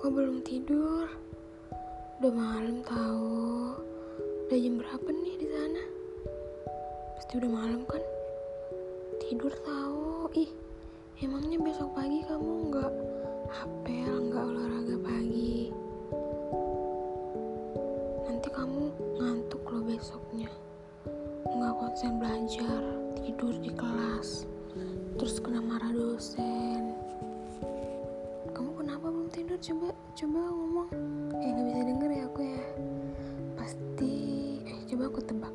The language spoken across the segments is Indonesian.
kok belum tidur? Udah malam tahu. Udah jam berapa nih di sana? Pasti udah malam kan? Tidur tahu. Ih, emangnya besok pagi kamu nggak apel, nggak olahraga pagi? Nanti kamu ngantuk loh besoknya. Nggak konsen belajar, tidur di kelas, terus kena marah dosen. Coba, coba ngomong. Eh, nggak bisa denger ya aku ya. Pasti, eh coba aku tebak.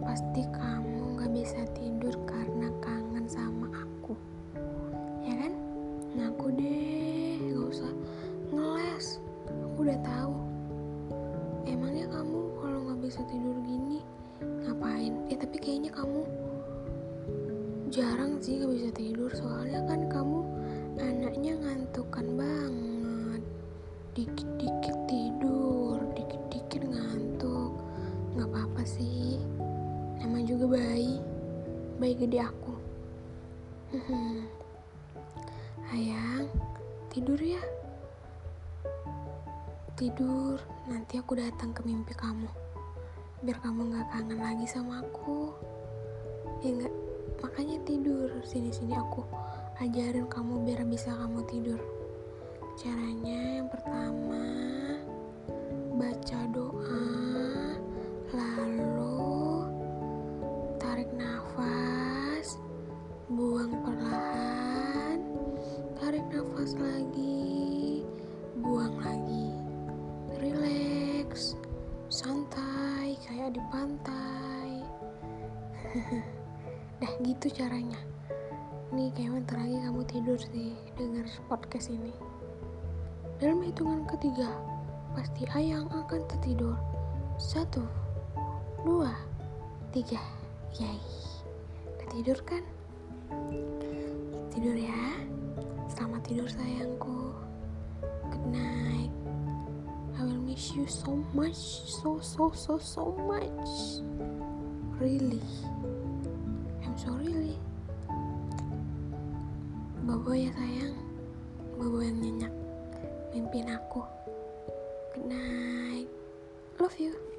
Pasti kamu nggak bisa tidur karena kangen sama aku. Ya kan? Ngaku deh, nggak usah ngeles. Aku udah tahu. Emangnya kamu kalau nggak bisa tidur gini ngapain? Eh tapi kayaknya kamu jarang sih nggak bisa tidur juga bayi bayi gede aku. Ayang tidur ya. Tidur nanti aku datang ke mimpi kamu. Biar kamu nggak kangen lagi sama aku. Ya nggak makanya tidur. Sini sini aku ajarin kamu biar bisa kamu tidur. Caranya yang pertama baca doa buang lagi. Relax santai kayak di pantai. Dah gitu caranya. Nih kayak bentar lagi kamu tidur sih denger podcast ini. Dalam hitungan ketiga pasti ayang akan tertidur. Satu dua tiga. Yay. Udah tidur kan? Tidur ya tidur sayangku. Good night. I will miss you so much so so so so much. Really? I'm so really. Bobo ya sayang. Bobo yang nyenyak. Mimpin aku. Good night. Love you